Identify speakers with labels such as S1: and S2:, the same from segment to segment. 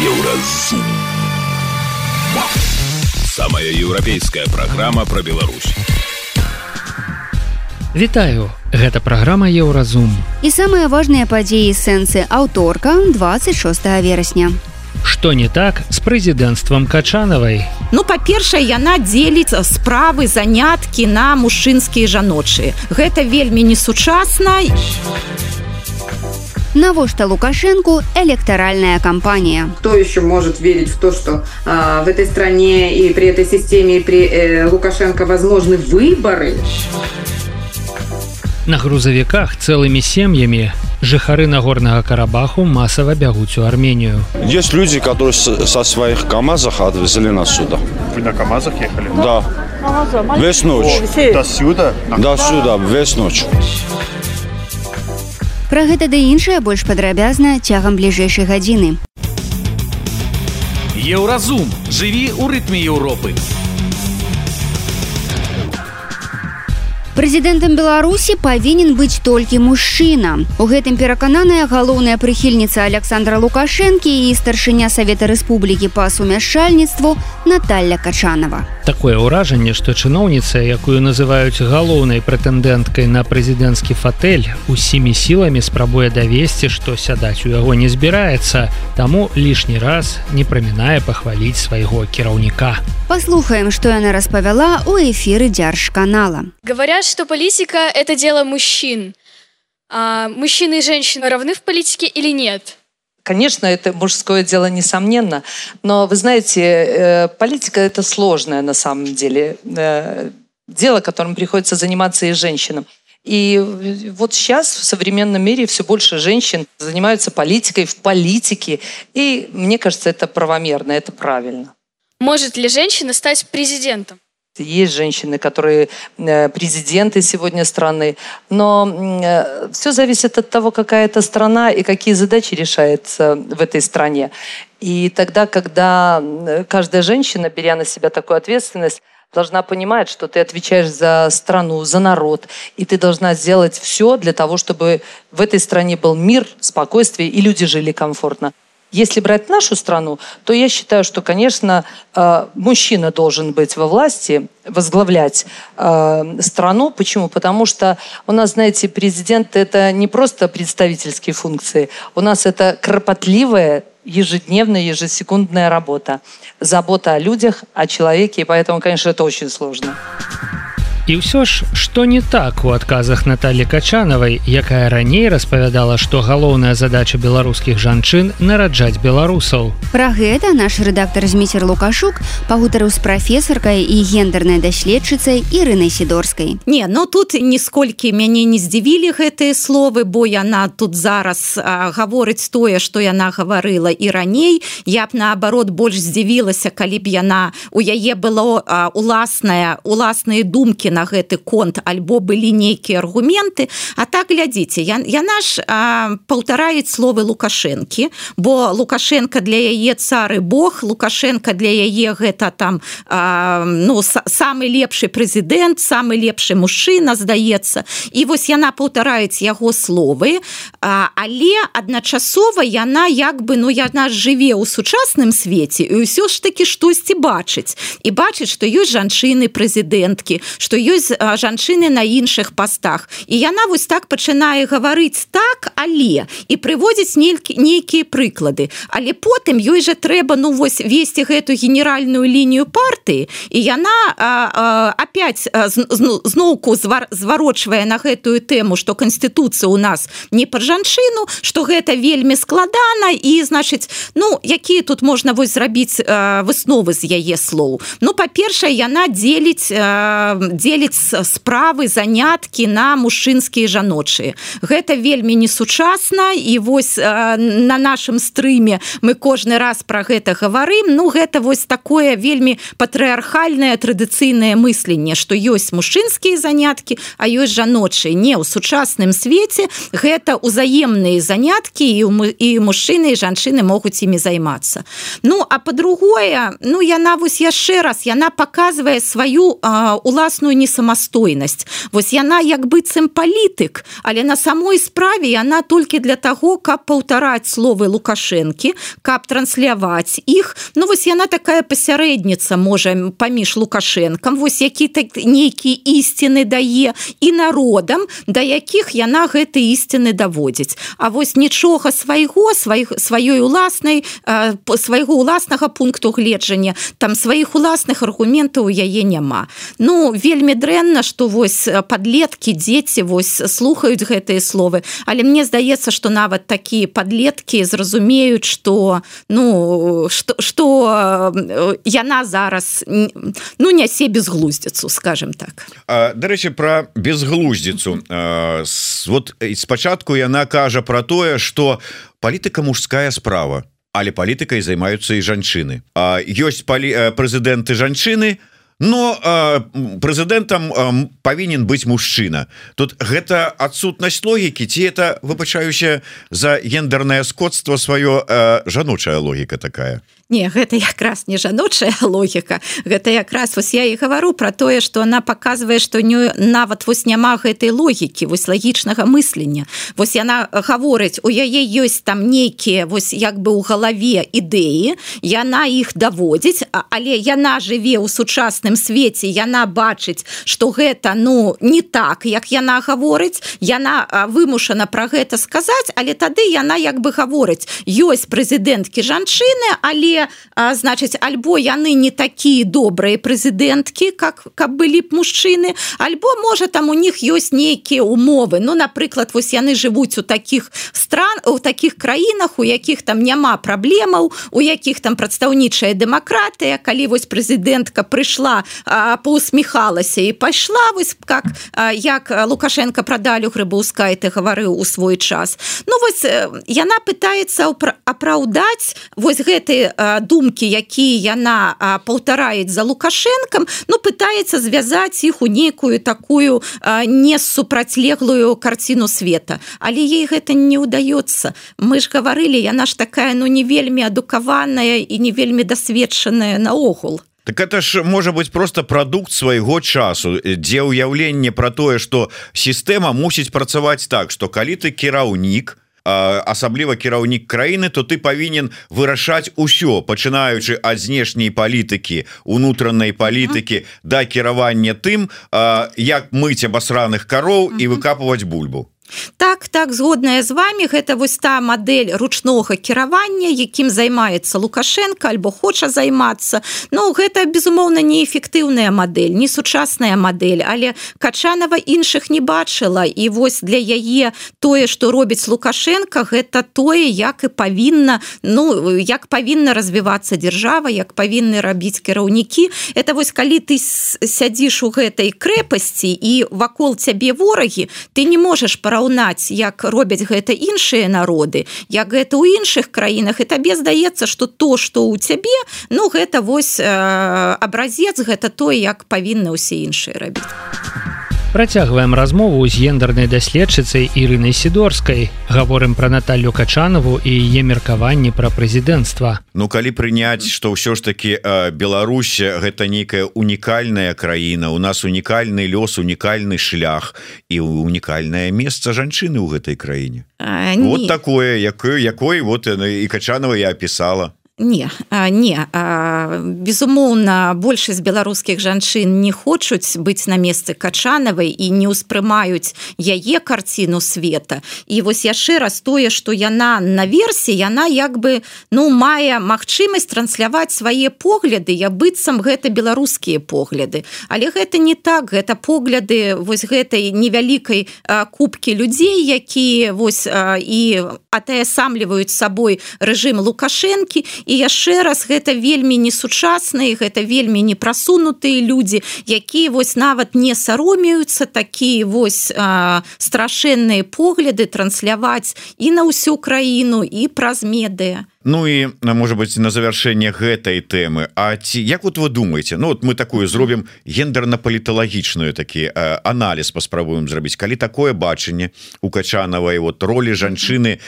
S1: Еўразум. Самая еўрапейская праграма пра Беларусь.
S2: Вітаю, гэта праграма Еўразум.
S3: І самыя важныя падзеі сэнсы аўторка 26 верасня.
S2: Што не так з прэзідэнцтвам качанавай.
S4: Ну па-першае, яна дзеліць справы заняткі на мужчынскія жаночыя. Гэта вельмі несучасна.
S3: Навошта Лукашенку электоральная кампания?
S5: Кто еще может верить в то, что а, в этой стране и при этой системе и при э, Лукашенко возможны выборы?
S2: На грузавіках цэлымі сем'ямі жыхары нагорнага карабаху масава бягуць у арменію
S6: Есть люди, которые с- со своих КАМАЗов отвезли нас сюда.
S7: Вы на КАМАЗах ехали?
S6: Да. Весь ночь.
S7: До сюда? На
S6: До сюда, весь ночь.
S3: Пра гэта ды іншае больш падрабязна цягам бліжэйшай гадзіны.
S8: Еўразум жыві ў рытме Еўропы.
S3: Прэзідэнтам Беларусі павінен быць толькі мужчына. У гэтым перакананая галоўная прыхільніца Александра Лукашэнкі і старшыня Савета Рэспублікі па сумяшчальніцтву Наталля Качанова.
S2: такое ўражанне што чыноўніца якую называюць галоўнай прэтэндэнткай на прэзідэнцкі фатэль усімі сіламі спрабуе давесці што сядаць у яго не збіраецца таму лішні раз не прамінае пахваліць свайго кіраўніка
S3: Паслухаем, што яна распавяла ў эфіры дзяржканала.
S9: Говорят, что политика – это дело мужчин. А мужчины и женщины равны в политике или нет?
S10: Конечно, это мужское дело, несомненно. Но, вы знаете, э, политика – это сложное на самом деле э, дело, которым приходится заниматься и женщинам. И вот сейчас в современном мире все больше женщин занимаются политикой, в политике. И мне кажется, это правомерно, это правильно.
S9: Может ли женщина стать президентом?
S10: Есть женщины, которые э, президенты сегодня страны, но все зависит от того, какая это страна и какие задачи решаются в этой стране. И тогда, когда э, каждая женщина, беря на себя такую ответственность, должна понимать, что ты отвечаешь за страну, за народ, и ты должна сделать все для того, чтобы в этой стране был мир, спокойствие, и люди жили комфортно. Если брать нашу страну, то я считаю, что, конечно, э, мужчина должен быть во власти, возглавлять э, страну. Почему? Потому что у нас, знаете, президент это не просто представительские функции, у нас это кропотливая ежедневная, ежесекундная работа, забота о людях, о человеке, и поэтому, конечно, это очень сложно.
S2: І ўсё ж што не так у адказах Наталі Качанавай, якая раней распавядала, што галоўная задача беларускіх жанчын нараджаць беларусаў.
S3: Пра гэта наш рэдактар зміцер Лукашук пагутарыў з прафесаркай і гендернай даследчыцай Ірынай сідорскай.
S4: Не, ну тут нисколькі мяне не здзівілі гэтыя словы, бо яна тут зараз а, гаворыць тое, што яна гаварыла і раней. Я б наабарот больш здзівілася, калі б яна у яе было а, уласная уласныя думкі на гэты конт альбо былі нейкія аргументы. А так глядзіце я, яна ж паўтараюць словы лукашэнкі бо лукашенко для яе цары Бог лукашенко для яе гэта там а, ну самы лепшы прэзідэнт самы лепшы мужчына здаецца. І вось яна паўтараюць яго словы а, але адначасова яна як бы ну яна жыве ў сучасным свеце і ўсё ж таки штосьці бачыць. І бачыць што ёсць жанчыны прэзідэнткі што ёсць жанчыны на іншых пастах. І яна вось так пачынае гаварыць так але і прыводзіць нейкі нейкія прыклады. Але потым ёй жа трэба ну вось весці гэту генеральную лінію партыі і яна а, а, опять зноўку зварочвае на гэтую тэму што канстытуцыя у нас не пра жанчыну што гэта вельмі складана і значыць ну якія тут можна вось зрабіць высновы з яе слоў. Ну па-першае яна дзеліць дзеліць справы заняткі на мужчынскія жаночыя. Гэта вельмі несучасна і вось на нашым стрыме мы кожны раз про гэта гаварым. Ну гэта вось такое вельмі патрыархальнае традыцыйнае мысленне што ёсць мужчынскія заняткі а ёсць жаночыя. Не ў сучасным свеце гэта ўзаемныя заняткі і і мужчыны і жанчыны могуць імі займацца. Ну а по-другое ну яна вось яшчэ раз яна показывае сваю уласную не самастойнасць вось яна як быццам палітык але на самой справе яна толькі для таго каб паўтараць словы лукашэнкі каб трансляваць іх. Ну вось яна такая пасярэдніца можа паміж лукашэнкам вось які так нейкі ісціны дае і народам да якіх яна гэты ісціны даводзіць. А вось нічога свайго сваіх сваёй уласнай свайго уласнага пункту гледжання там сваіх уласных аргументаў яе няма. Ну вельмі дрэнна што вось подлеткі дзеці вось слухаюць гэтыя словы. Але мне здаецца что нават такія подлеткі зразумеюць что ну что что яна зараз ну нясе безглуздзіцу скажем так.
S11: Дарэчы про безглуздзіцу. Вот спачатку яна кажа про тое что палітыка мужская справа але палітыкай займаюцца і жанчыны. Ёсць палі прэзідэнты жанчыны но прэзідэнтам павінен быць мужчына. Тут гэта адсутнасць логікі ці это выбачаюся за гендернае скотство сваё жаночая логіка такая
S4: Не гэта якраз не жаночая логіка. Гэта якраз вось я і гавару про тое что она показывае что не нават вось няма гэтай логікі вось лагічнага мыслення. Вось яна гаворыць у яе ёсць там нейкія вось як бы у галаве ідэі яна іх даводзіць але яна жыве ў сучасным свеце яна бачыць что гэта ну не так як яна гаворыць яна вымушана про гэта сказаць але тады яна як бы гаворыць. Ёсць прэзідэнткі жанчыны але а, значыць альбо яны не такія добрыя прэзідэнткі как каб былі б мужчыны альбо можа там у них ёсць нейкія умовы. Ну напрыклад вось яны жывуць у таких стран у таких краінах у якіх там няма праблемаў у якіх там прадстаўнічая дэмакратыя калі вось прэзідэнтка прыйшла поусміхалася і пайшла вось как а, як лукашенко прадалю грыбаўскай ты гаварыў у свой час. Ну вось яна пытается апраўдаць вось гэты думкі якія яна паўтараюць за лукашэнкам ну пытаецца звязаць іх у нейкую такую не супрацьлеглую карціну света. Але ей гэта не ўдаецца мы ж гаварылі яна ж такая ну не вельмі адукаваная і не вельмі дасведчаная наогул.
S11: Так это ж можа быть просто прадукт свайго часу. Дзе ўяўленне про тое что сістэма мусіць працаваць так что калі ты кіраўнік то асабліва кіраўнік краіны то ты павінен вырашаць усё пачынаючы ад знешняй палітыкі унутранай палітыкі да кіравання тым як мыць абасраных кароў і выкапываць бульбу
S4: так так згодная з вами гэта вось та модель ручнога кіравання якім займаецца лукашенко альбо хоча займацца. Ну гэта безумоўна неэфектыўная модель не сучасная модель але качанова іншых не бачыла. І вось для яе тое что робіць лукашенко гэта тое як і павінна ну як павінна развівацца держава як павінны рабіць кіраўнікі. Это вось калі ты сядзіш у гэтай крэпасці і вакол цябе ворагі ты не можаш пара параўнаць як робяць гэта іншыя народы як гэта ў іншых краінах і табе здаецца что то что у цябе ну гэта вось э, абразец гэта той як павінны ўсе іншыя рабіць
S2: Працягваем размову з гендернай даследчыцай Ірынай сідорскай. Гаворым пра Наталлю Качанаву і яе меркаванні пра прэзідэнцтва.
S11: Ну калі прыняць, што ўсё ж такі Беларусь гэта нейкая унікальная краіна, у нас унікальны лёс, унікальны шлях і унікальнае месца жанчыны ў гэтай краіне. Вот такое, якое, якой вот і Качанова я апісала
S4: не не безумоўна большасць беларускіх жанчын не хочуць быць на месцы качанавай і не ўспрымаюць яе карціну света. І вось яшчэ раз тое что яна на версіі яна як бы ну мае магчымасць трансляваць свае погляды я быццам гэта беларускія погляды. Але гэта не так гэта погляды вось гэтай невялікай кубкі людзей якія вось і атаясамліваюць сабой рэжым лукашэнкі і яшчэ раз гэта вельмі несучасныя гэта вельмі непрасунутыя людзі якія вось нават не саромеюцца такія вось страшэнныя погляды трансляваць і на ўсю краіну і праз медыя
S11: Ну і может быть на завершэнне гэтай тэмы. А ці як вот вы думаете? Ну вот мы такую зробім гендерна-паліталагічную такі аналіз паспрабуем зрабіць. Калі такое бачанне у качанавай вот ролі жанчыны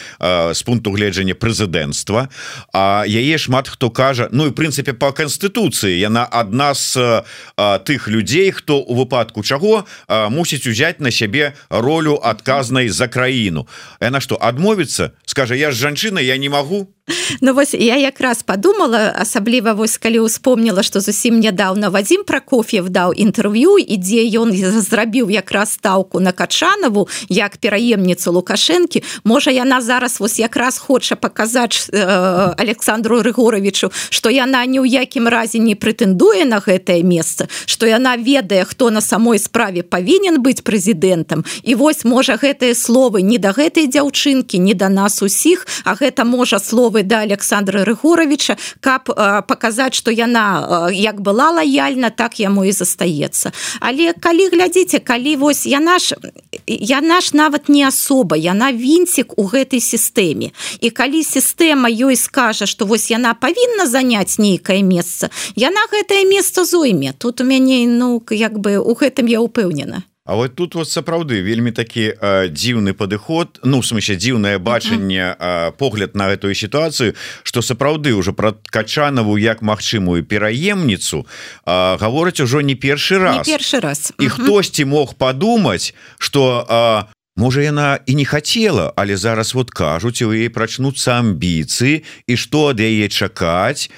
S11: з пункту гледжання прэзідэнцтва А яе шмат хто кажа Ну і прынцыпе по канстытуцыі. Яна адна з тых людзей хто у выпадку чаго мусіць узяць на сябе ролю адказнай за краіну. Яна что адмовіцца? Скажа я ж жанчына я не могу
S4: Ну вось я якраз подумала асабліва вось калі успомніла что зусім нядаўна Вадзім прокоф'ев даў інтэрв'ю ідзе ён зрабіў якраз стаўку на качанаву як пераемніцу лукашэнкі можа яна зараз вось якраз хоча паказаць э, Александру рыгоровичу что яна ні ў якім разе не прэтэндуе на гэтае месца что яна ведае хто на самой справе павінен быць прэзідэнтам і вось можа гэтыя словы не да гэтай дзяўчынкі не да нас усіх а гэта можа слово словы да Александра Рыгоровича каб показаць что яна як была лояльна так яму і застаецца. Але калі глядзіце калі вось яна ж яна ж нават не асоба яна вінцік у гэтай сістэме. І калі сістэма ёй скажа что вось яна павінна заняць нейкае месца яна гэтае месца зойме. Тут у мяне ну як бы у гэтым я упэўнена
S11: А вот тут вот сапраўды вельмі такі дзіўны падыход. Ну смысле дзіўнае бачанне погляд на эту сітуацыю что сапраўды уже про качанаву як магчымую пераемніцу гавораць ужо не першы раз.
S4: не першы раз.
S11: І хтосьці мог падумаць что Можа яна і не хацела але зараз вот кажуць у яе прачнуцца амбіцыі і што ад яе чакаць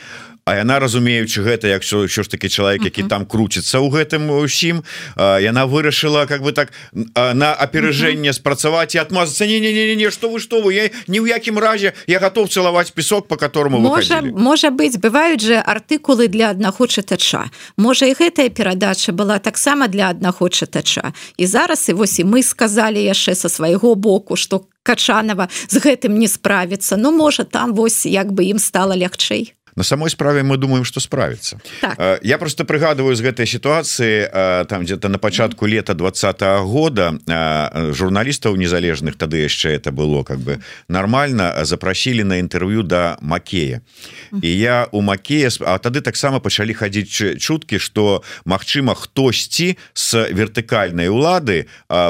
S11: А яна разумеючы гэта як що ўсё ж таки чалавек які там круціцца ў гэтым усім яна вырашыла как бы так на апережэнне спрацаваць і адмазацца. Не не не не что вы что вы я ні ў якім разе я готов цалаваць песок по которому
S4: можа можа быть бываюць же артыкулы для аднаго чытача. Можа і гэтая перадача была таксама для аднаго чытача. І зараз і вось і мы сказали яшчэ со свайго боку что качанова з гэтым не справіцца. Ну можа там вось як бы ім стала лягчэй
S11: на самой справе мы думаем что справится. Так. я просто прыгадываю з гэтай ситуации там где-то на початку лета двадцатого года журналістаў незалежных тады яшчэ это было как бы нормально запрасілі на інтерв'ю до Макея. І я у Макея А тады таксама пачалі хадзіць чуткі что Мачыма хтосьці с вертыкальнай улады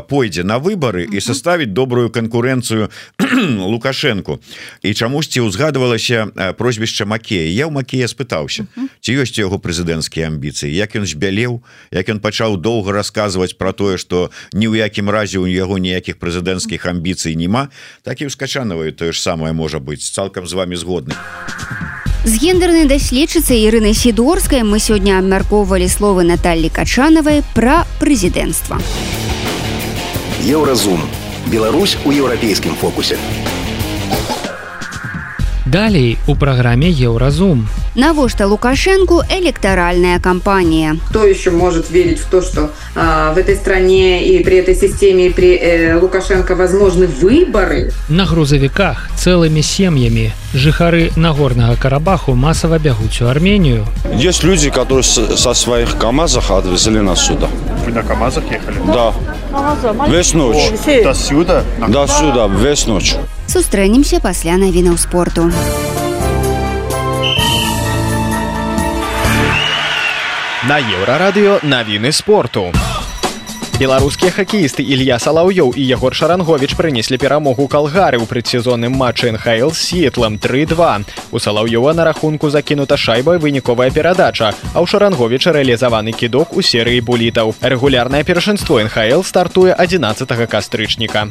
S11: пойдзе на выборы і составіць добрую конкуренцию лукашенко. І чамусьці узгадывалася прозвішча Макея я ў Макея спытаўся ці ёсць яго прэзідэнцкія амбіцыі як ён збялеў як ён пачаў доўга расказваць про тое что ні ў якім разе у яго ніякіх прэзідэнцкіх амбіцый няма так і ўскачанаваю тое ж самае можа быць цалкам з вами згодны.
S3: З гендернай даследчыцай Ірыны сідорскай мы сёння абмяркоўвалі словы Наталлі качанавай пра прэзідэнцтва.
S12: Еўразум. Беларусь у еўрапейскім фокусе
S2: Далей у праграме Еўразум.
S3: Навошта Лукашенку электоральная кампания?
S5: Кто еще может верить в то, что а, в этой стране и при этой системе и при э, Лукашенко возможны выборы?
S2: На грузовиках целыми семьями жыхары Нагорного Карабаху массово бегут в Армению.
S6: Есть люди, которые со своих КАМАЗов отвезли нас сюда.
S7: Вы на КАМАЗах ехали?
S6: Да. Весь ночь.
S7: До сюда?
S6: До сюда, весь ночь.
S3: Сустрэнемся пасля навінаў спорту.
S13: На еўрарадыё навіны спорту. Беларускія хакеісты Ілья Салаўёў і Ягор Шарангович прынеслі перамогу калгары ў предсезонным матчы НХЛ сетлам 32. У Салаўёва на рахунку закінута шайба выніковая перадача, а ў Шаранговіча рэалізаваны кідок у серыі булітаў. Рэгулярнае першынство НХЛ стартуе 11 кастрычніка.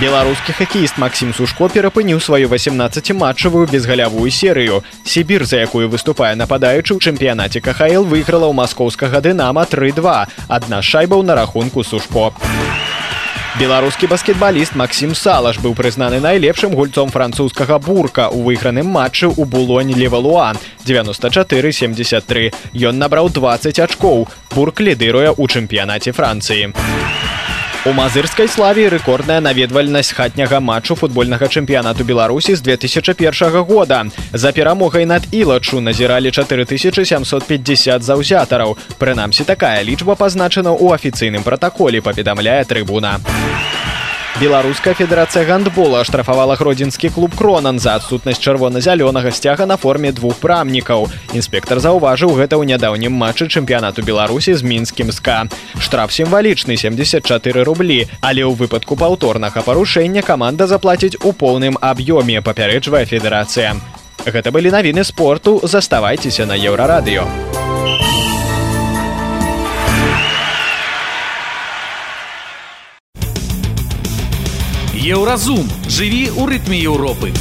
S13: Беларускі хакеіст Макссім Сушко перапыніў сваю 18-матчавую безгалявую серыю. Сібір, за якую выступае нападаючы ў чэмпіянаце КХЛ выйграла ў маскоўскага дынама 3-2. Адна шайбаў на рахунку Сушко. Беларускі баскетбаліст Макссім Салаш быў прызнаны найлепшым гульцом французскага бурка ў выйграным матчы ў булонь Левалуан 94-73. Ён набраў 20 ачкоў. Бурк лідыруе ў чэмпіянаце Францыі. У мазырскай славе рэкордная наведвальнасць хатняга матчу футбольнага чэмпіянату беларусі з 2001 года. За перамогай над ілачу назіралі 4750 заўзятараў. Прынамсі такая лічба пазначана ў афіцыйным пратаколе паведамляе трыбуна Беларуская федэрацыя гандбола штрафавала гродзенскі клуб кронан за адсутнасць чырвона-зялёнага сцяга на форме двух прамнікаў. Інспектор заўважыў гэта ў нядаўнім матчы чэмпіянату Беларусі з мінскім ска. Штраф сімвалічны 74 рублі, але ў выпадку паўторнага парушэння каманда заплаціць у поўным аб'ёме, папярэджвае федэрацыя. Гэта былі навіны спорту, заставайцеся на еўрарадыё.
S8: Еўразум жыві ў рытме Еўропы.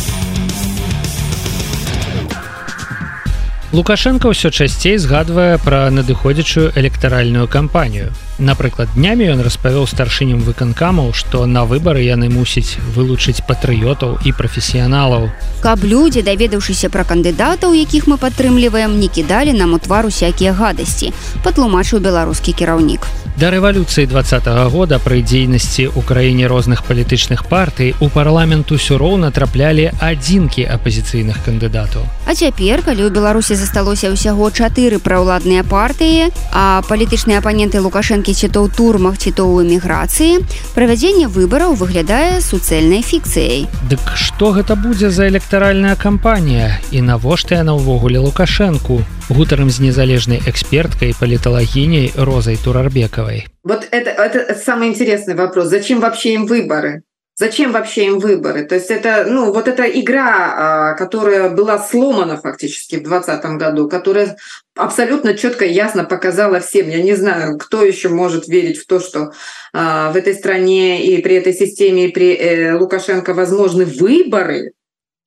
S2: Лукашенко ўсё часцей згадвае пра надыходзячую электаральную кампанію. Напрыклад, днямі ён распавёў старшыням выканкамаў, што на выбары яны мусіць вылучыць патрыётаў і прафесіяналаў.
S3: Каб людзі, даведаўшыся пра кандыдатаў, якіх мы падтрымліваем, не кідалі нам у твар усякія гадасці, патлумачыў беларускі кіраўнік.
S2: Да рэвалюцыі два -го года пры дзейнасці ў краіне розных палітычных партый у парламент усё роўна траплялі адзінкі апазіцыйных кандыдатаў.
S3: А цяпер, калі ў Беларусі засталося ўсяго чатыры праўладныя партыі, а палітычныя апаненты Лукашэнкі ці то ў турмах ці то ў эміграцыі, правядзенне выбараў выглядае суцэльнай фікцыяй.
S2: Дык што гэта будзе за электаральная кампанія і навошта яна ўвогуле Лукашэнку? гутарам з незалежнай эксперткай паліталагіняй розай турарбекавай
S5: вот это это самый интересный вопрос зачем вообще им выборы зачем вообще им выборы то есть это ну вот эта игра которая была сломана фактически в двадцатом году которая абсолютно четко и ясно показала всем я не знаю кто еще может верить в то что в этой стране и при этой системе и при э, лукашенко возможны выборы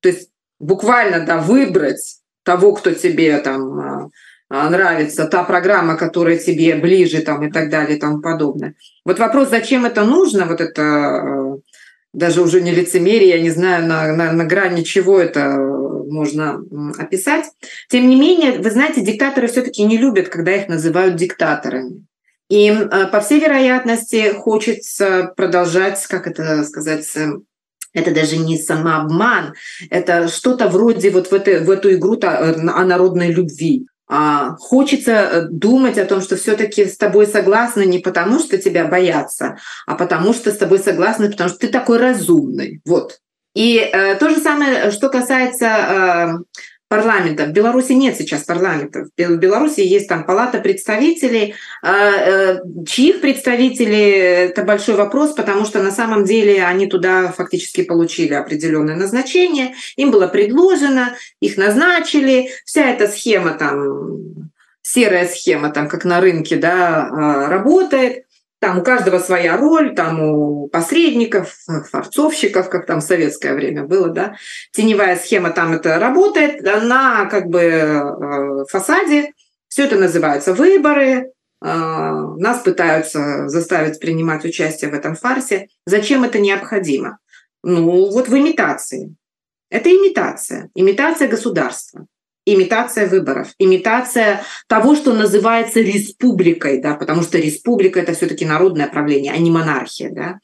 S5: то есть буквально да выбрать того, кто тебе там а, а, нравится, та программа, которая тебе ближе там и так далее и тому подобное. Вот вопрос, зачем это нужно, вот это а, даже уже не лицемерие, я не знаю, на, на, на грани чего это можно описать. Тем не менее, вы знаете, диктаторы все-таки не любят, когда их называют диктаторами. Им, по всей вероятности, хочется продолжать, как это сказать, это даже не самообман, это что-то вроде вот в, это, в эту игру о народной любви. А, хочется э, думать о том, что все-таки с тобой согласны не потому, что тебя боятся, а потому что с тобой согласны, потому что ты такой разумный. Вот. И э, то же самое, что касается э, парламента. В Беларуси нет сейчас парламента. В Беларуси есть там палата представителей. А, э, чьих представителей – это большой вопрос, потому что на самом деле они туда фактически получили определенное назначение. Им было предложено, их назначили. Вся эта схема там, серая схема, там, как на рынке, да, а, работает. Там у каждого своя роль, там у посредников, форцовщиков, как там в советское время было, да. Теневая схема там это работает, на как бы э, фасаде. Все это называется выборы. Э, нас пытаются заставить принимать участие в этом фарсе. Зачем это необходимо? Ну, вот в имитации. Это имитация. Имитация государства имитация выборов, имитация того, что называется республикой, да, потому что республика это все-таки народное правление, а не монархия, да.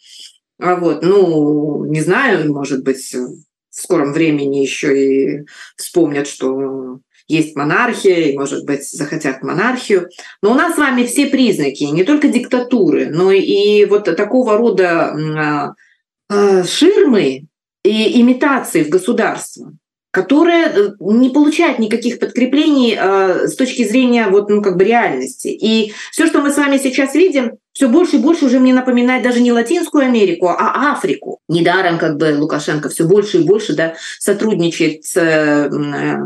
S5: А вот, ну, не знаю, может быть, в скором времени еще и вспомнят, что есть монархия, и, может быть, захотят монархию. Но у нас с вами все признаки, не только диктатуры, но и вот такого рода а, а, ширмы и имитации в государство которая э, не получает никаких подкреплений э, с точки зрения вот, ну, как бы реальности. И все, что мы с вами сейчас видим, все больше и больше уже мне напоминает даже не Латинскую Америку, а Африку. Недаром как бы Лукашенко все больше и больше да, сотрудничает с э,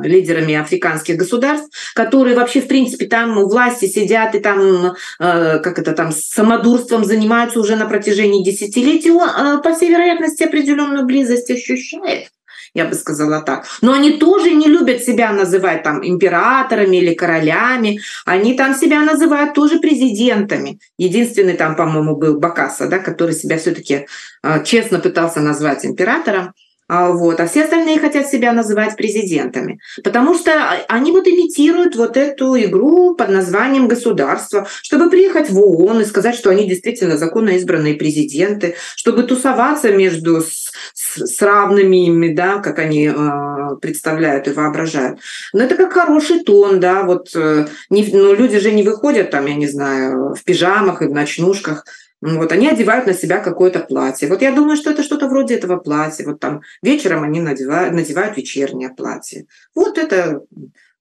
S5: лидерами африканских государств, которые вообще в принципе там у власти сидят и там э, как это там самодурством занимаются уже на протяжении десятилетий. Он, э, по всей вероятности определенную близость ощущает я бы сказала так. Но они тоже не любят себя называть там императорами или королями. Они там себя называют тоже президентами. Единственный там, по-моему, был Бакаса, да, который себя все-таки э, честно пытался назвать императором. А, вот. А все остальные хотят себя называть президентами, потому что они вот имитируют вот эту игру под названием государство, чтобы приехать в ООН и сказать, что они действительно законно избранные президенты, чтобы тусоваться между с, с, с равными ими, да, как они э, представляют и воображают. Но это как хороший тон, да, вот э, не, ну, люди же не выходят там, я не знаю, в пижамах и в ночнушках, Вот, они одевают на себя какое-то платье. Вот я думаю, что это что-то вроде этого платья. Вот там вечером они надевают, надевают вечернее платье. Вот это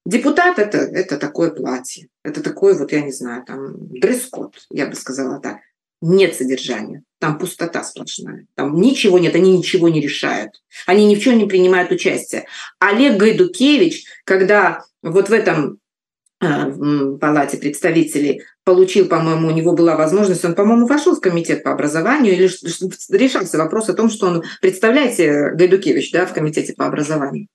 S5: депутат это, это такое платье. Это такой вот, я не знаю, там дресс-код, я бы сказала так. Нет содержания. Там пустота сплошная. Там ничего нет, они ничего не решают. Они ни в чем не принимают участие. Олег Гайдукевич, когда вот в этом а, палате представителей получил, по-моему, у него была возможность, он, по-моему, вошел в комитет по образованию или решался вопрос о том, что он, представляете, Гайдукевич, да, в комитете по образованию.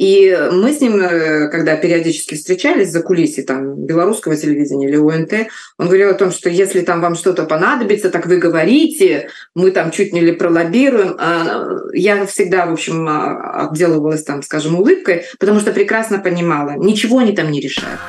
S5: И мы с ним, э, когда периодически встречались за кулисой там, белорусского телевидения или УНТ, он говорил о том, что если там вам что-то понадобится, так вы говорите, мы там чуть не ли пролоббируем. А, я всегда, в общем, а, отделывалась там, скажем, улыбкой, потому что прекрасно понимала, ничего они там не решают.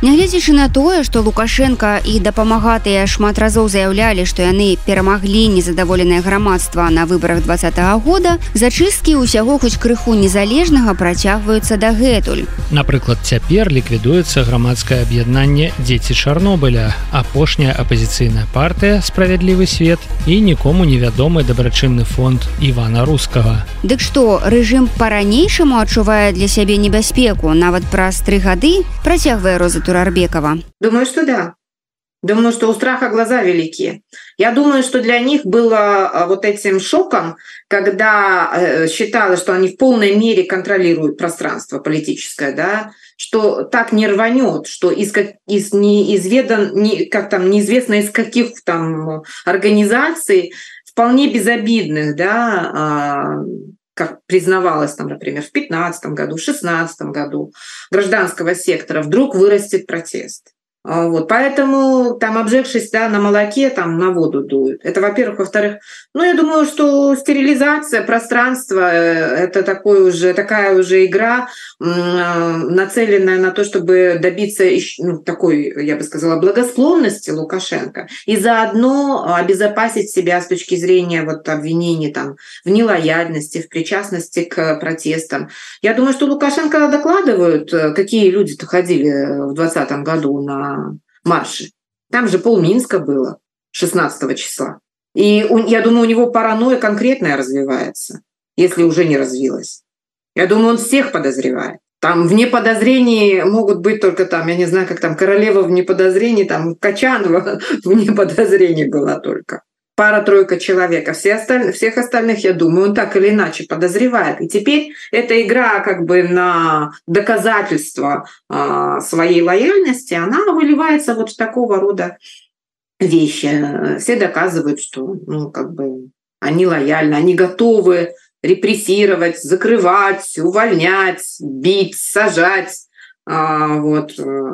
S3: Нягледзячы на тое, што Лукашенко і дапамагатыя шмат разоў заяўлялі, што яны перамаглі незадаволенае грамадства на выбарах два -го года, зачысткі ўсяго хоць крыху незалежнага працягваюцца дагэтуль.
S2: Напрыклад, цяпер ліквідуецца грамадскае аб'яднанне дзеці Чарнобыля, апошняя апазіцыйная партыя справядлівы свет і нікому невядомы дабрачынны фонд Івана рускага.
S3: Дык што рэжым па-ранейшаму адчувае для сябе небяспеку, нават праз тры гады працягвае розы Турарбекова?
S5: Думаю, что да. Думаю, что у страха глаза велики. Я думаю, что для них было а, вот этим шоком, когда э, считалось, что они в полной мере контролируют пространство политическое, да, что так не рванет, что из, из неизведан, не, как там, неизвестно из каких там организаций, вполне безобидных, да, а, как признавалось там, например, в 2015 году, в 2016 году гражданского сектора, вдруг вырастет протест. А, вот, поэтому там обжегшись да, на молоке, там на воду дуют. Это, во-первых. Во-вторых, ну, я думаю, что стерилизация пространства э, – это такой уже, такая уже игра, а, нацеленная на то, чтобы добиться ну, такой, я бы сказала, благосклонности Лукашенко и заодно обезопасить себя с точки зрения вот, обвинений там, в нелояльности, в причастности к протестам. Я думаю, что Лукашенко докладывают, э, какие люди-то ходили в 2020 году на марше. Там же пол Минска было 16 числа. И я думаю, у него паранойя конкретная развивается, если уже не развилась. Я думаю, он всех подозревает. Там вне подозрений могут быть только там, я не знаю, как там, королева вне подозрений, там Качанова вне подозрений была только пара-тройка человек, а все остальные, всех остальных, я думаю, он так или иначе подозревает. И теперь эта игра как бы на доказательство э, своей лояльности, она выливается вот в такого рода вещи. Все доказывают, что ну, как бы они лояльны, они готовы репрессировать, закрывать, увольнять, бить, сажать, э, вот, э,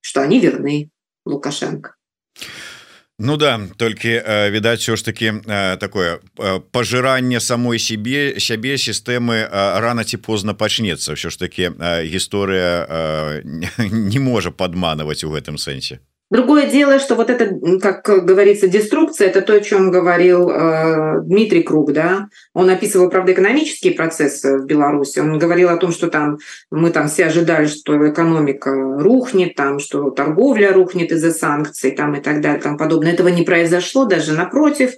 S5: что они верны Лукашенко.
S11: Ну да толькі відаць все ж таки такое пажыранне самой себе сябе сістэмы рано ці позна пачнецца все ж таки гісторыя не можа падманываць у гэтым сэнсе
S5: Другое дело, что вот это, как говорится, деструкция, это то, о чем говорил э, Дмитрий Круг, да. Он описывал, правда, экономические процессы в Беларуси. Он говорил о том, что там мы там все ожидали, что экономика рухнет, там, что торговля рухнет из-за санкций, там и так далее, там подобное. Этого не произошло, даже напротив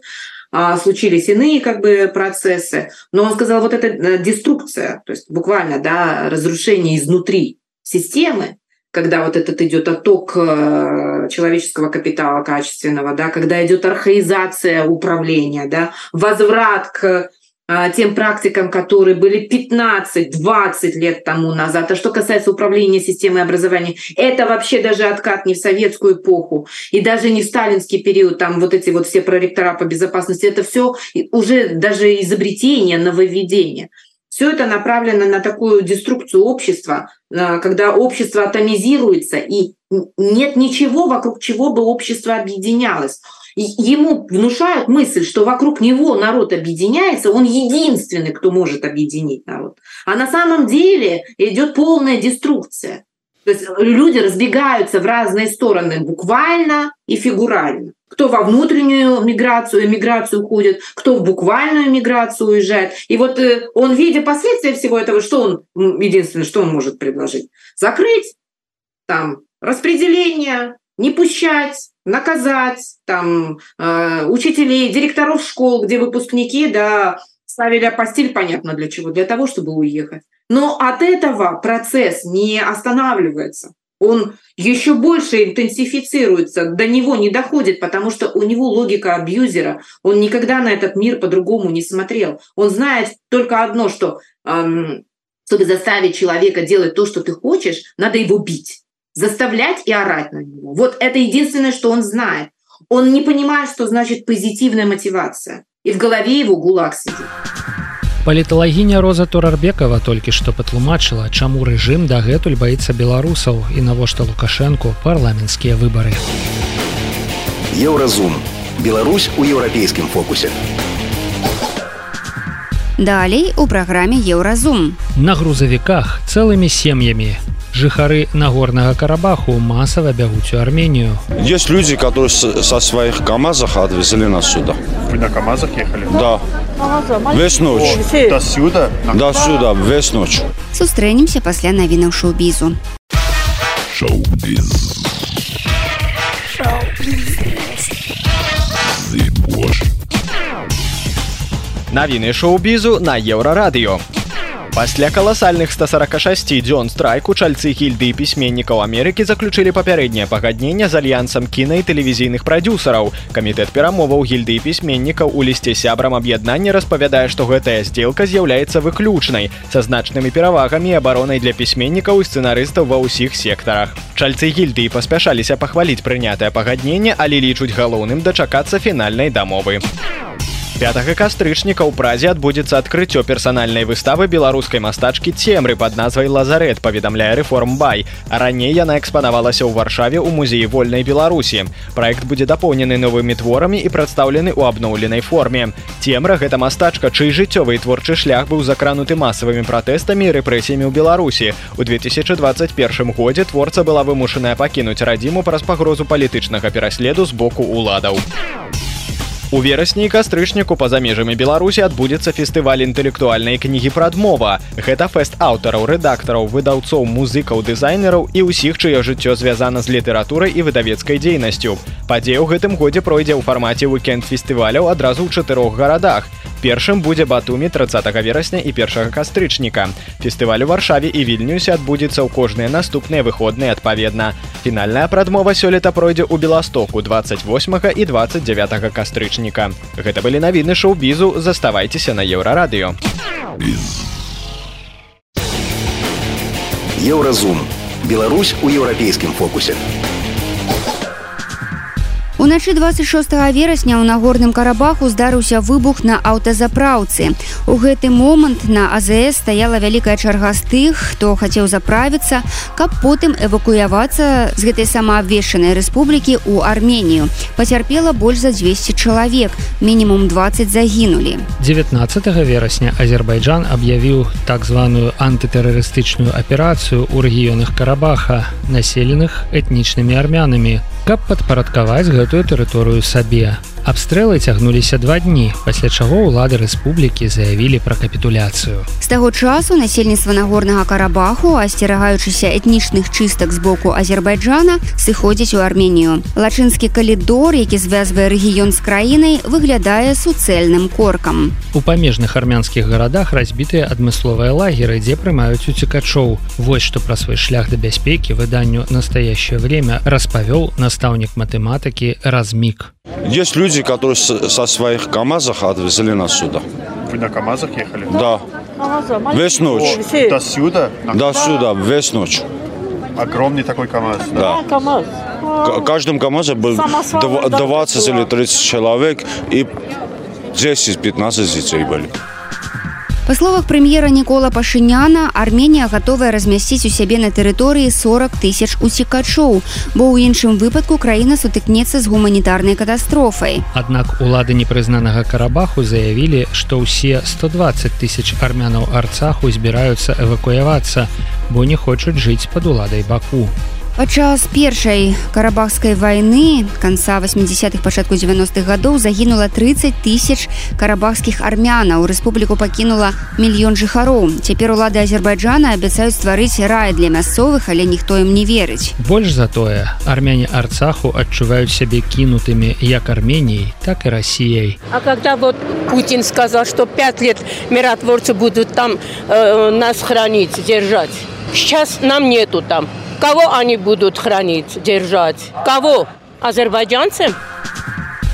S5: а, случились иные как бы процессы. Но он сказал, вот эта э, деструкция, то есть буквально, да, разрушение изнутри системы, когда вот этот идет отток э, человеческого капитала качественного, да, когда идет архаизация управления, да, возврат к э, тем практикам, которые были 15-20 лет тому назад. А что касается управления системой образования, это вообще даже откат не в советскую эпоху и даже не в сталинский период, там вот эти вот все проректора по безопасности, это все уже даже изобретение, нововведение. Все это направлено на такую деструкцию общества, когда общество атомизируется, и нет ничего, вокруг чего бы общество объединялось. Ему внушают мысль, что вокруг него народ объединяется, он единственный, кто может объединить народ. А на самом деле идет полная деструкция. То есть люди разбегаются в разные стороны буквально и фигурально кто во внутреннюю миграцию, эмиграцию уходит, кто в буквальную миграцию уезжает. И вот э, он, видя последствия всего этого, что он, единственное, что он может предложить? Закрыть там распределение, не пущать, наказать там э, учителей, директоров школ, где выпускники, да, ставили постель, понятно для чего, для того, чтобы уехать. Но от этого процесс не останавливается. Он еще больше интенсифицируется, до него не доходит, потому что у него логика абьюзера. Он никогда на этот мир по-другому не смотрел. Он знает только одно, что эм, чтобы заставить человека делать то, что ты хочешь, надо его бить заставлять и орать на него. Вот это единственное, что он знает. Он не понимает, что значит позитивная мотивация. И в голове его гулаг сидит.
S2: Паліталагіня Роза Турарбекова толькі што патлумачыла, чаму рэжым дагэтуль баіцца беларусаў і навошта лукашэнку парламенцкія выбары.
S12: Еўразум. Беларусь у еўрапейскім фокусе.
S3: Далей у праграме Еўразум.
S2: На грузавіках цэлымі сем'ямі жыхары нагорнага карабаху масава бягуць у армению
S6: есть люди которые со своих камазах отвезли нас сюда
S7: вы на камазах ехали
S6: да весь ночь
S7: до сюда
S6: до сюда весь ночь
S3: сустрэнемся пасля навінаў шоу-бізу
S13: Навіны шоу-бізу на еўрарадыё. Пасля каласальных 146 дзён страйку чальцы гільды пісьменнікаў Амерыкі заключылі папярэдняе пагадненне з альянсам кіна і тэлевізійных прадюсараў камітэт перамоваў гільды пісьменнікаў у лісце сябрам аб'яднання распавядае што гэтая здзелка з'яўляецца выключнай са значнымі перавагамі абаронай для пісьменнікаў і сцэнарыстаў ва ўсіх сектарах чальцы гільды паспяшаліся пахваліць прынятае пагадненне але лічуць галоўным дачакацца фінальнай дамовы 5 кастрычніка ў празе адбудзецца адкрыццё персанальнай выставы беларускай мастачкі цемры под назвай лазарет паведамляе рэформбай раней яна экспанавалася ў варшаве ў музеі вольнай беларусі проект будзе дапоўнены новымі творамі і прадстаўлены ў абноўленай форме цемра гэта мастачка чый жыццёвы творчы шлях быў закрануты масавымі пратэстамі рэпрэсіямі ў беларусі у 2021 годзе творца была вымушаная пакінуць радзіму праз пагрозу палітычнага пераследу з боку уладаў у У верасні кастрычніку па-за межамі Беларусі адбудзецца фестываль інтэлектуальнай кнігі пра адмова. Гэта фэст аўтараў, рэдактараў, выдаўцоў, музыкаў, дызайнераў і ўсіх, чыё жыццё звязана з літаратурай і выдавецкай дзейнасцю. Падзея ў гэтым годзе пройдзе ў фармаце уикенд фестываляў адразу ў чатырох гарадах. Першым будзе батумі 30 верасня і першага кастрычніка. Фестываль у варшаве і вільнюсе адбудзецца ў кожныя наступныя выходныя адпаведна. Фінальная прадмова сёлета пройдзе ў беластоку 28 і 29 кастрычніка. Гэта былі навіны шоу-бізу, заставайцеся на еўрарадыё.
S12: Еўразум. Беларусь у еўрапейскім фокусе.
S3: Уначы 26 верасня ў нагорным карабаху здарыўся выбух на аўтазапраўцы. У гэты момант на АЗС стаяла вялікая чарга з тых, хто хацеў заправіцца, каб потым эвакуявацца з гэтай самаабвешчанай рэспублікі ў Арменію. Пацярпела больш за 200 чалавек, мінімум 20 загінулі.
S2: 19 верасня Азербайджан аб'явіў так званую антытэрарыстычную аперацыю ў рэгіёнах карабаха, населеных этнічнымі армянамі, каб падпарадкаваць гэту гэтую тэрыторыю сабе. Абстрэлы цягнуліся два дні, пасля чаго ўлады рэспублікі заявілі пра капітуляцыю.
S3: З таго часу насельніцтва нагорнага карабаху, асцерагаючыся этнічных чыстак з боку Азербайджана, сыходзіць у Арменію. Лачынскі калідор, які звязвае рэгіён з краінай, выглядае суцэльным коркам.
S2: У памежных армянскіх гарадах разбітыя адмысловыя лагеры, дзе прымаюць уцікачоў. Вось што пра свой шлях да бяспекі выданню настоящее время распавёл настаўнік матэматыкі размік.
S6: Есть люди, которые со своих КАМАЗах отвезли нас сюда.
S7: Вы на КАМАЗах ехали?
S6: Да. Весь ночь.
S7: До сюда?
S6: До сюда, весь ночь.
S7: Огромный такой КАМАЗ.
S6: Да.
S14: А, КАМАЗ.
S6: В каждом КАМАЗе был 20 или 30 человек и 10-15 детей были.
S3: Па словах прэм'ера Нікола Пашыняна, Арменія гатовая размясціць у сябе на тэрыторыі 40 тысяч уцікачоў, бо ў іншым выпадку краіна сутыкнецца з гуманітарнай катастрофай.
S2: Аднак улады непрызнанага карабаху заявілі, што ўсе 120 тысяч армянаў арцаху збіраюцца эвакуявацца, бо не хочуць жыць пад уладай баку.
S3: Падчас першай карабахскай вайны канца 80-х пачатку 90-х гадоў загінула 30 тысяч карабахскіх армянаў рэспубліку пакінула мільён жыхароў цяпер улады азербайджана абяцаюць стварыць рай для мясцовых але ніхто ім не верыць
S2: больш затое армяне арцаху адчуваюць сябе кінутымі як арменіяй так і расіяй
S14: а когда вот путин сказал что 5 лет миротворцы будут там э, нас хранить держать сейчас нам нету там Кого они будут хранить, держать? Кого? Азербайджанцы?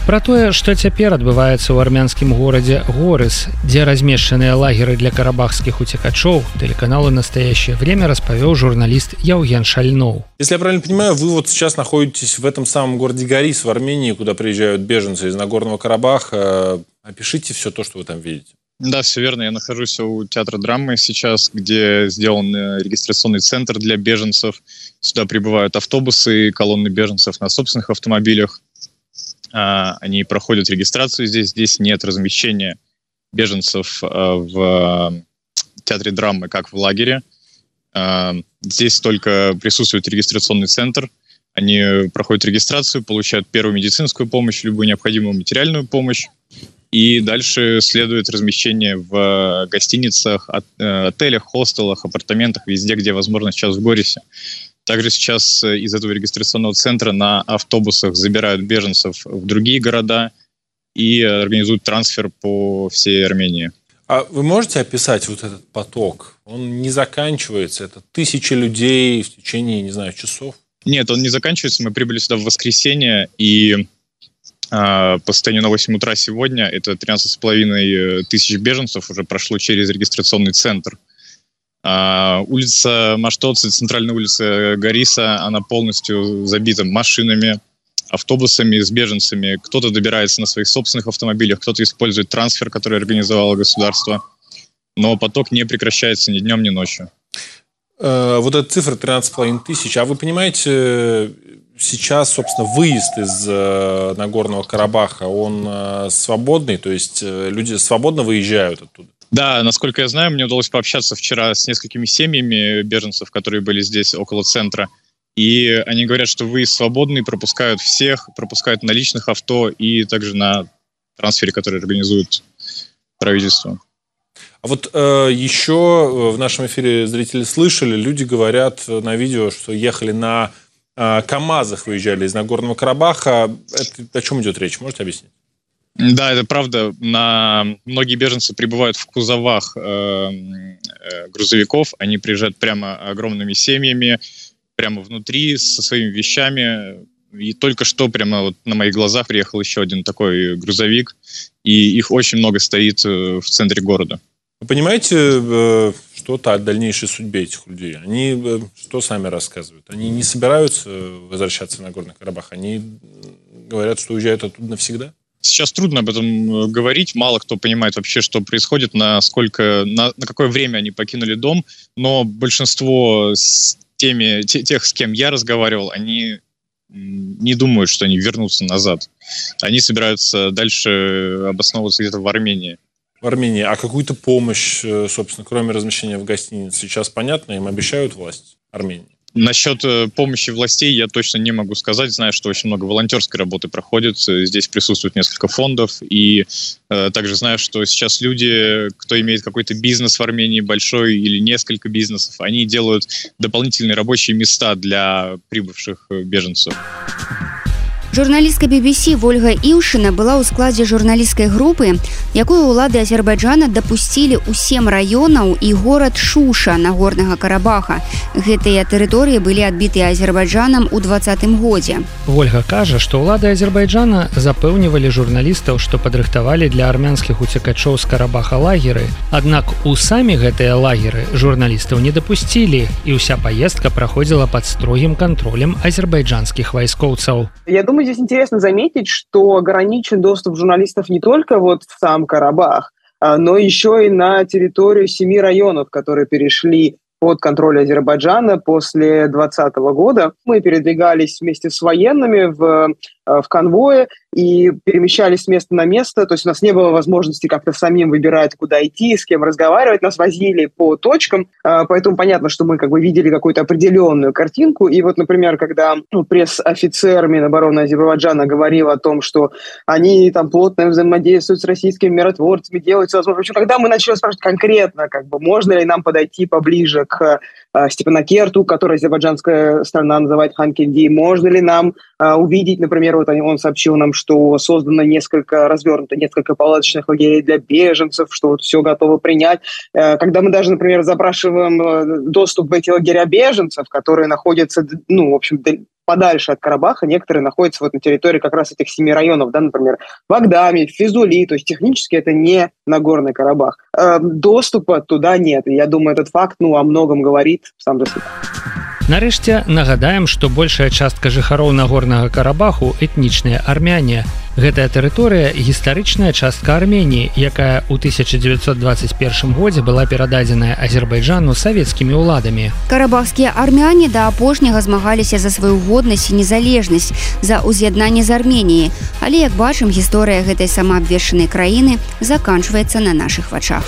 S2: Пра тое, што цяпер адбываецца ў армянскім горадзе горыс, дзе размешчаныя лагеры для карабахскіх уцекачоў, телеканалу настоящее время распавёў журналист Яуген Шальноў.
S15: Если я правильно понимаю, вы вот сейчас находитесь в этом самом городе Горис в Армении, куда приезжают беженцы из Нагорного Карабаха. Опишите все то, что вы там видите.
S16: Да, все верно. Я нахожусь у театра драмы сейчас, где сделан э, регистрационный центр для беженцев. Сюда прибывают автобусы, колонны беженцев на собственных автомобилях. А, они проходят регистрацию здесь. Здесь нет размещения беженцев а, в театре драмы, как в лагере. А, здесь только присутствует регистрационный центр. Они проходят регистрацию, получают первую медицинскую помощь, любую необходимую материальную помощь и дальше следует размещение в э, гостиницах, э, отелях, хостелах, апартаментах, везде, где возможно сейчас в Горисе. Также сейчас э, из этого регистрационного центра на автобусах забирают беженцев в другие города и организуют трансфер по всей Армении.
S15: А вы можете описать вот этот поток? Он не заканчивается? Это тысячи людей в течение, не знаю, часов?
S16: Нет, он не заканчивается. Мы прибыли сюда в воскресенье, и по состоянию на 8 утра сегодня это 13,5 э, тысяч беженцев уже прошло через регистрационный центр. А, улица Маштоцы, центральная улица Гориса, она полностью забита машинами, автобусами с беженцами. Кто-то добирается на своих собственных автомобилях, кто-то использует трансфер, который организовало государство. Но поток не прекращается ни днем, ни ночью.
S15: Э, вот эта цифра 13,5 тысяч. А вы понимаете, сейчас, собственно, выезд из э, Нагорного Карабаха, он э, свободный, то есть э, люди свободно выезжают оттуда?
S16: Да, насколько я знаю, мне удалось пообщаться вчера с несколькими семьями беженцев, которые были здесь около центра. И они говорят, что выезд свободный, пропускают всех, пропускают на личных авто и также на трансфере, который организует правительство.
S15: А вот э, еще в нашем эфире зрители слышали, люди говорят на видео, что ехали на КАМАЗах выезжали из Нагорного Карабаха. Это, о чем идет речь? Можете объяснить?
S16: Да, это правда. На... Многие беженцы прибывают в кузовах э, э, грузовиков. Они приезжают прямо огромными семьями, прямо внутри, со своими вещами. И только что прямо вот на моих глазах приехал еще один такой грузовик. И их очень много стоит э, в центре города.
S15: Вы понимаете, что-то о дальнейшей судьбе этих людей. Они э, что сами рассказывают? Они не собираются возвращаться на Горный Карабах. Они говорят, что уезжают оттуда навсегда.
S16: Сейчас трудно об этом э, говорить. Мало кто понимает вообще, что происходит, насколько, на, на какое время они покинули дом. Но большинство с теми, те, тех, с кем я разговаривал, они не думают, что они вернутся назад. Они собираются дальше обосновываться где-то в Армении
S15: в Армении, а какую-то помощь, э, собственно, кроме размещения в гостинице, сейчас понятно, им обещают власть Армении?
S16: Насчет э, помощи властей я точно не могу сказать. Знаю, что очень много волонтерской работы проходит. Здесь присутствует несколько фондов. И э, также знаю, что сейчас люди, кто имеет какой-то бизнес в Армении, большой или несколько бизнесов, они делают дополнительные рабочие места для прибывших э, беженцев.
S3: Журналістка BBC Вольга Іўшына была ў складзе журналісцкай групы, якую ўлады Азербайджана дапусцілі ў сем раёнаў і горад Шуша на горнага карабаха. Гэтыя тэрыторыі былі адбітыя азербайджанам у двадцатым годзе.
S2: Вольга кажа, што ўлады Азербайджана запэўнівалі журналістаў, што падрыхтавалі для армянскіх уцекачоў з карабаха лагеры. Аднак у самі гэтыя лагеры журналістаў не дапусцілі і ўся паездка праходзіла пад строгім кантролем азербайджанскіх вайскоўцаў.
S17: Я думаю, здесь интересно заметить, что ограничен доступ журналистов не только вот в сам Карабах, а, но еще и на территорию семи районов, которые перешли под контроль Азербайджана после 2020 года. Мы передвигались вместе с военными в в конвое и перемещались с места на место. То есть у нас не было возможности как-то самим выбирать, куда идти, с кем разговаривать. Нас возили по точкам, поэтому понятно, что мы как бы видели какую-то определенную картинку. И вот, например, когда ну, пресс-офицер Минобороны Азербайджана говорил о том, что они там плотно взаимодействуют с российскими миротворцами, делают все возможное. В общем, когда мы начали спрашивать конкретно, как бы, можно ли нам подойти поближе к э, Степанакерту, который азербайджанская страна называет Ханкинди, можно ли нам э, увидеть, например, вот он сообщил нам, что создано несколько, развернуто несколько палаточных лагерей для беженцев, что вот все готово принять. Э, когда мы даже, например, запрашиваем э, доступ в эти лагеря беженцев, которые находятся, ну, в общем, подальше от Карабаха, некоторые находятся вот на территории как раз этих семи районов, да, например, в Агдаме, в Физули, то есть технически это не Нагорный Карабах. Доступа туда нет, и я думаю, этот факт, ну, о многом говорит сам за себя.
S2: Нарэшце нагадаем, што большая частка жыхароў нагорнага карабаху этнічныя армяне. Гэтая тэрыторыя гістарычная частка Арменіі, якая ў 1921 годзе была перададзеная Азербайджану савецкімі ўладамі.
S3: Карабахскія армяне да апошняга змагаліся за сваю годнасць і незалежнасць за ўз'яднанне з Арменіі. Але як бачым, гісторыя гэтай самаабвешчанай краіны заканчваецца на нашых вачах.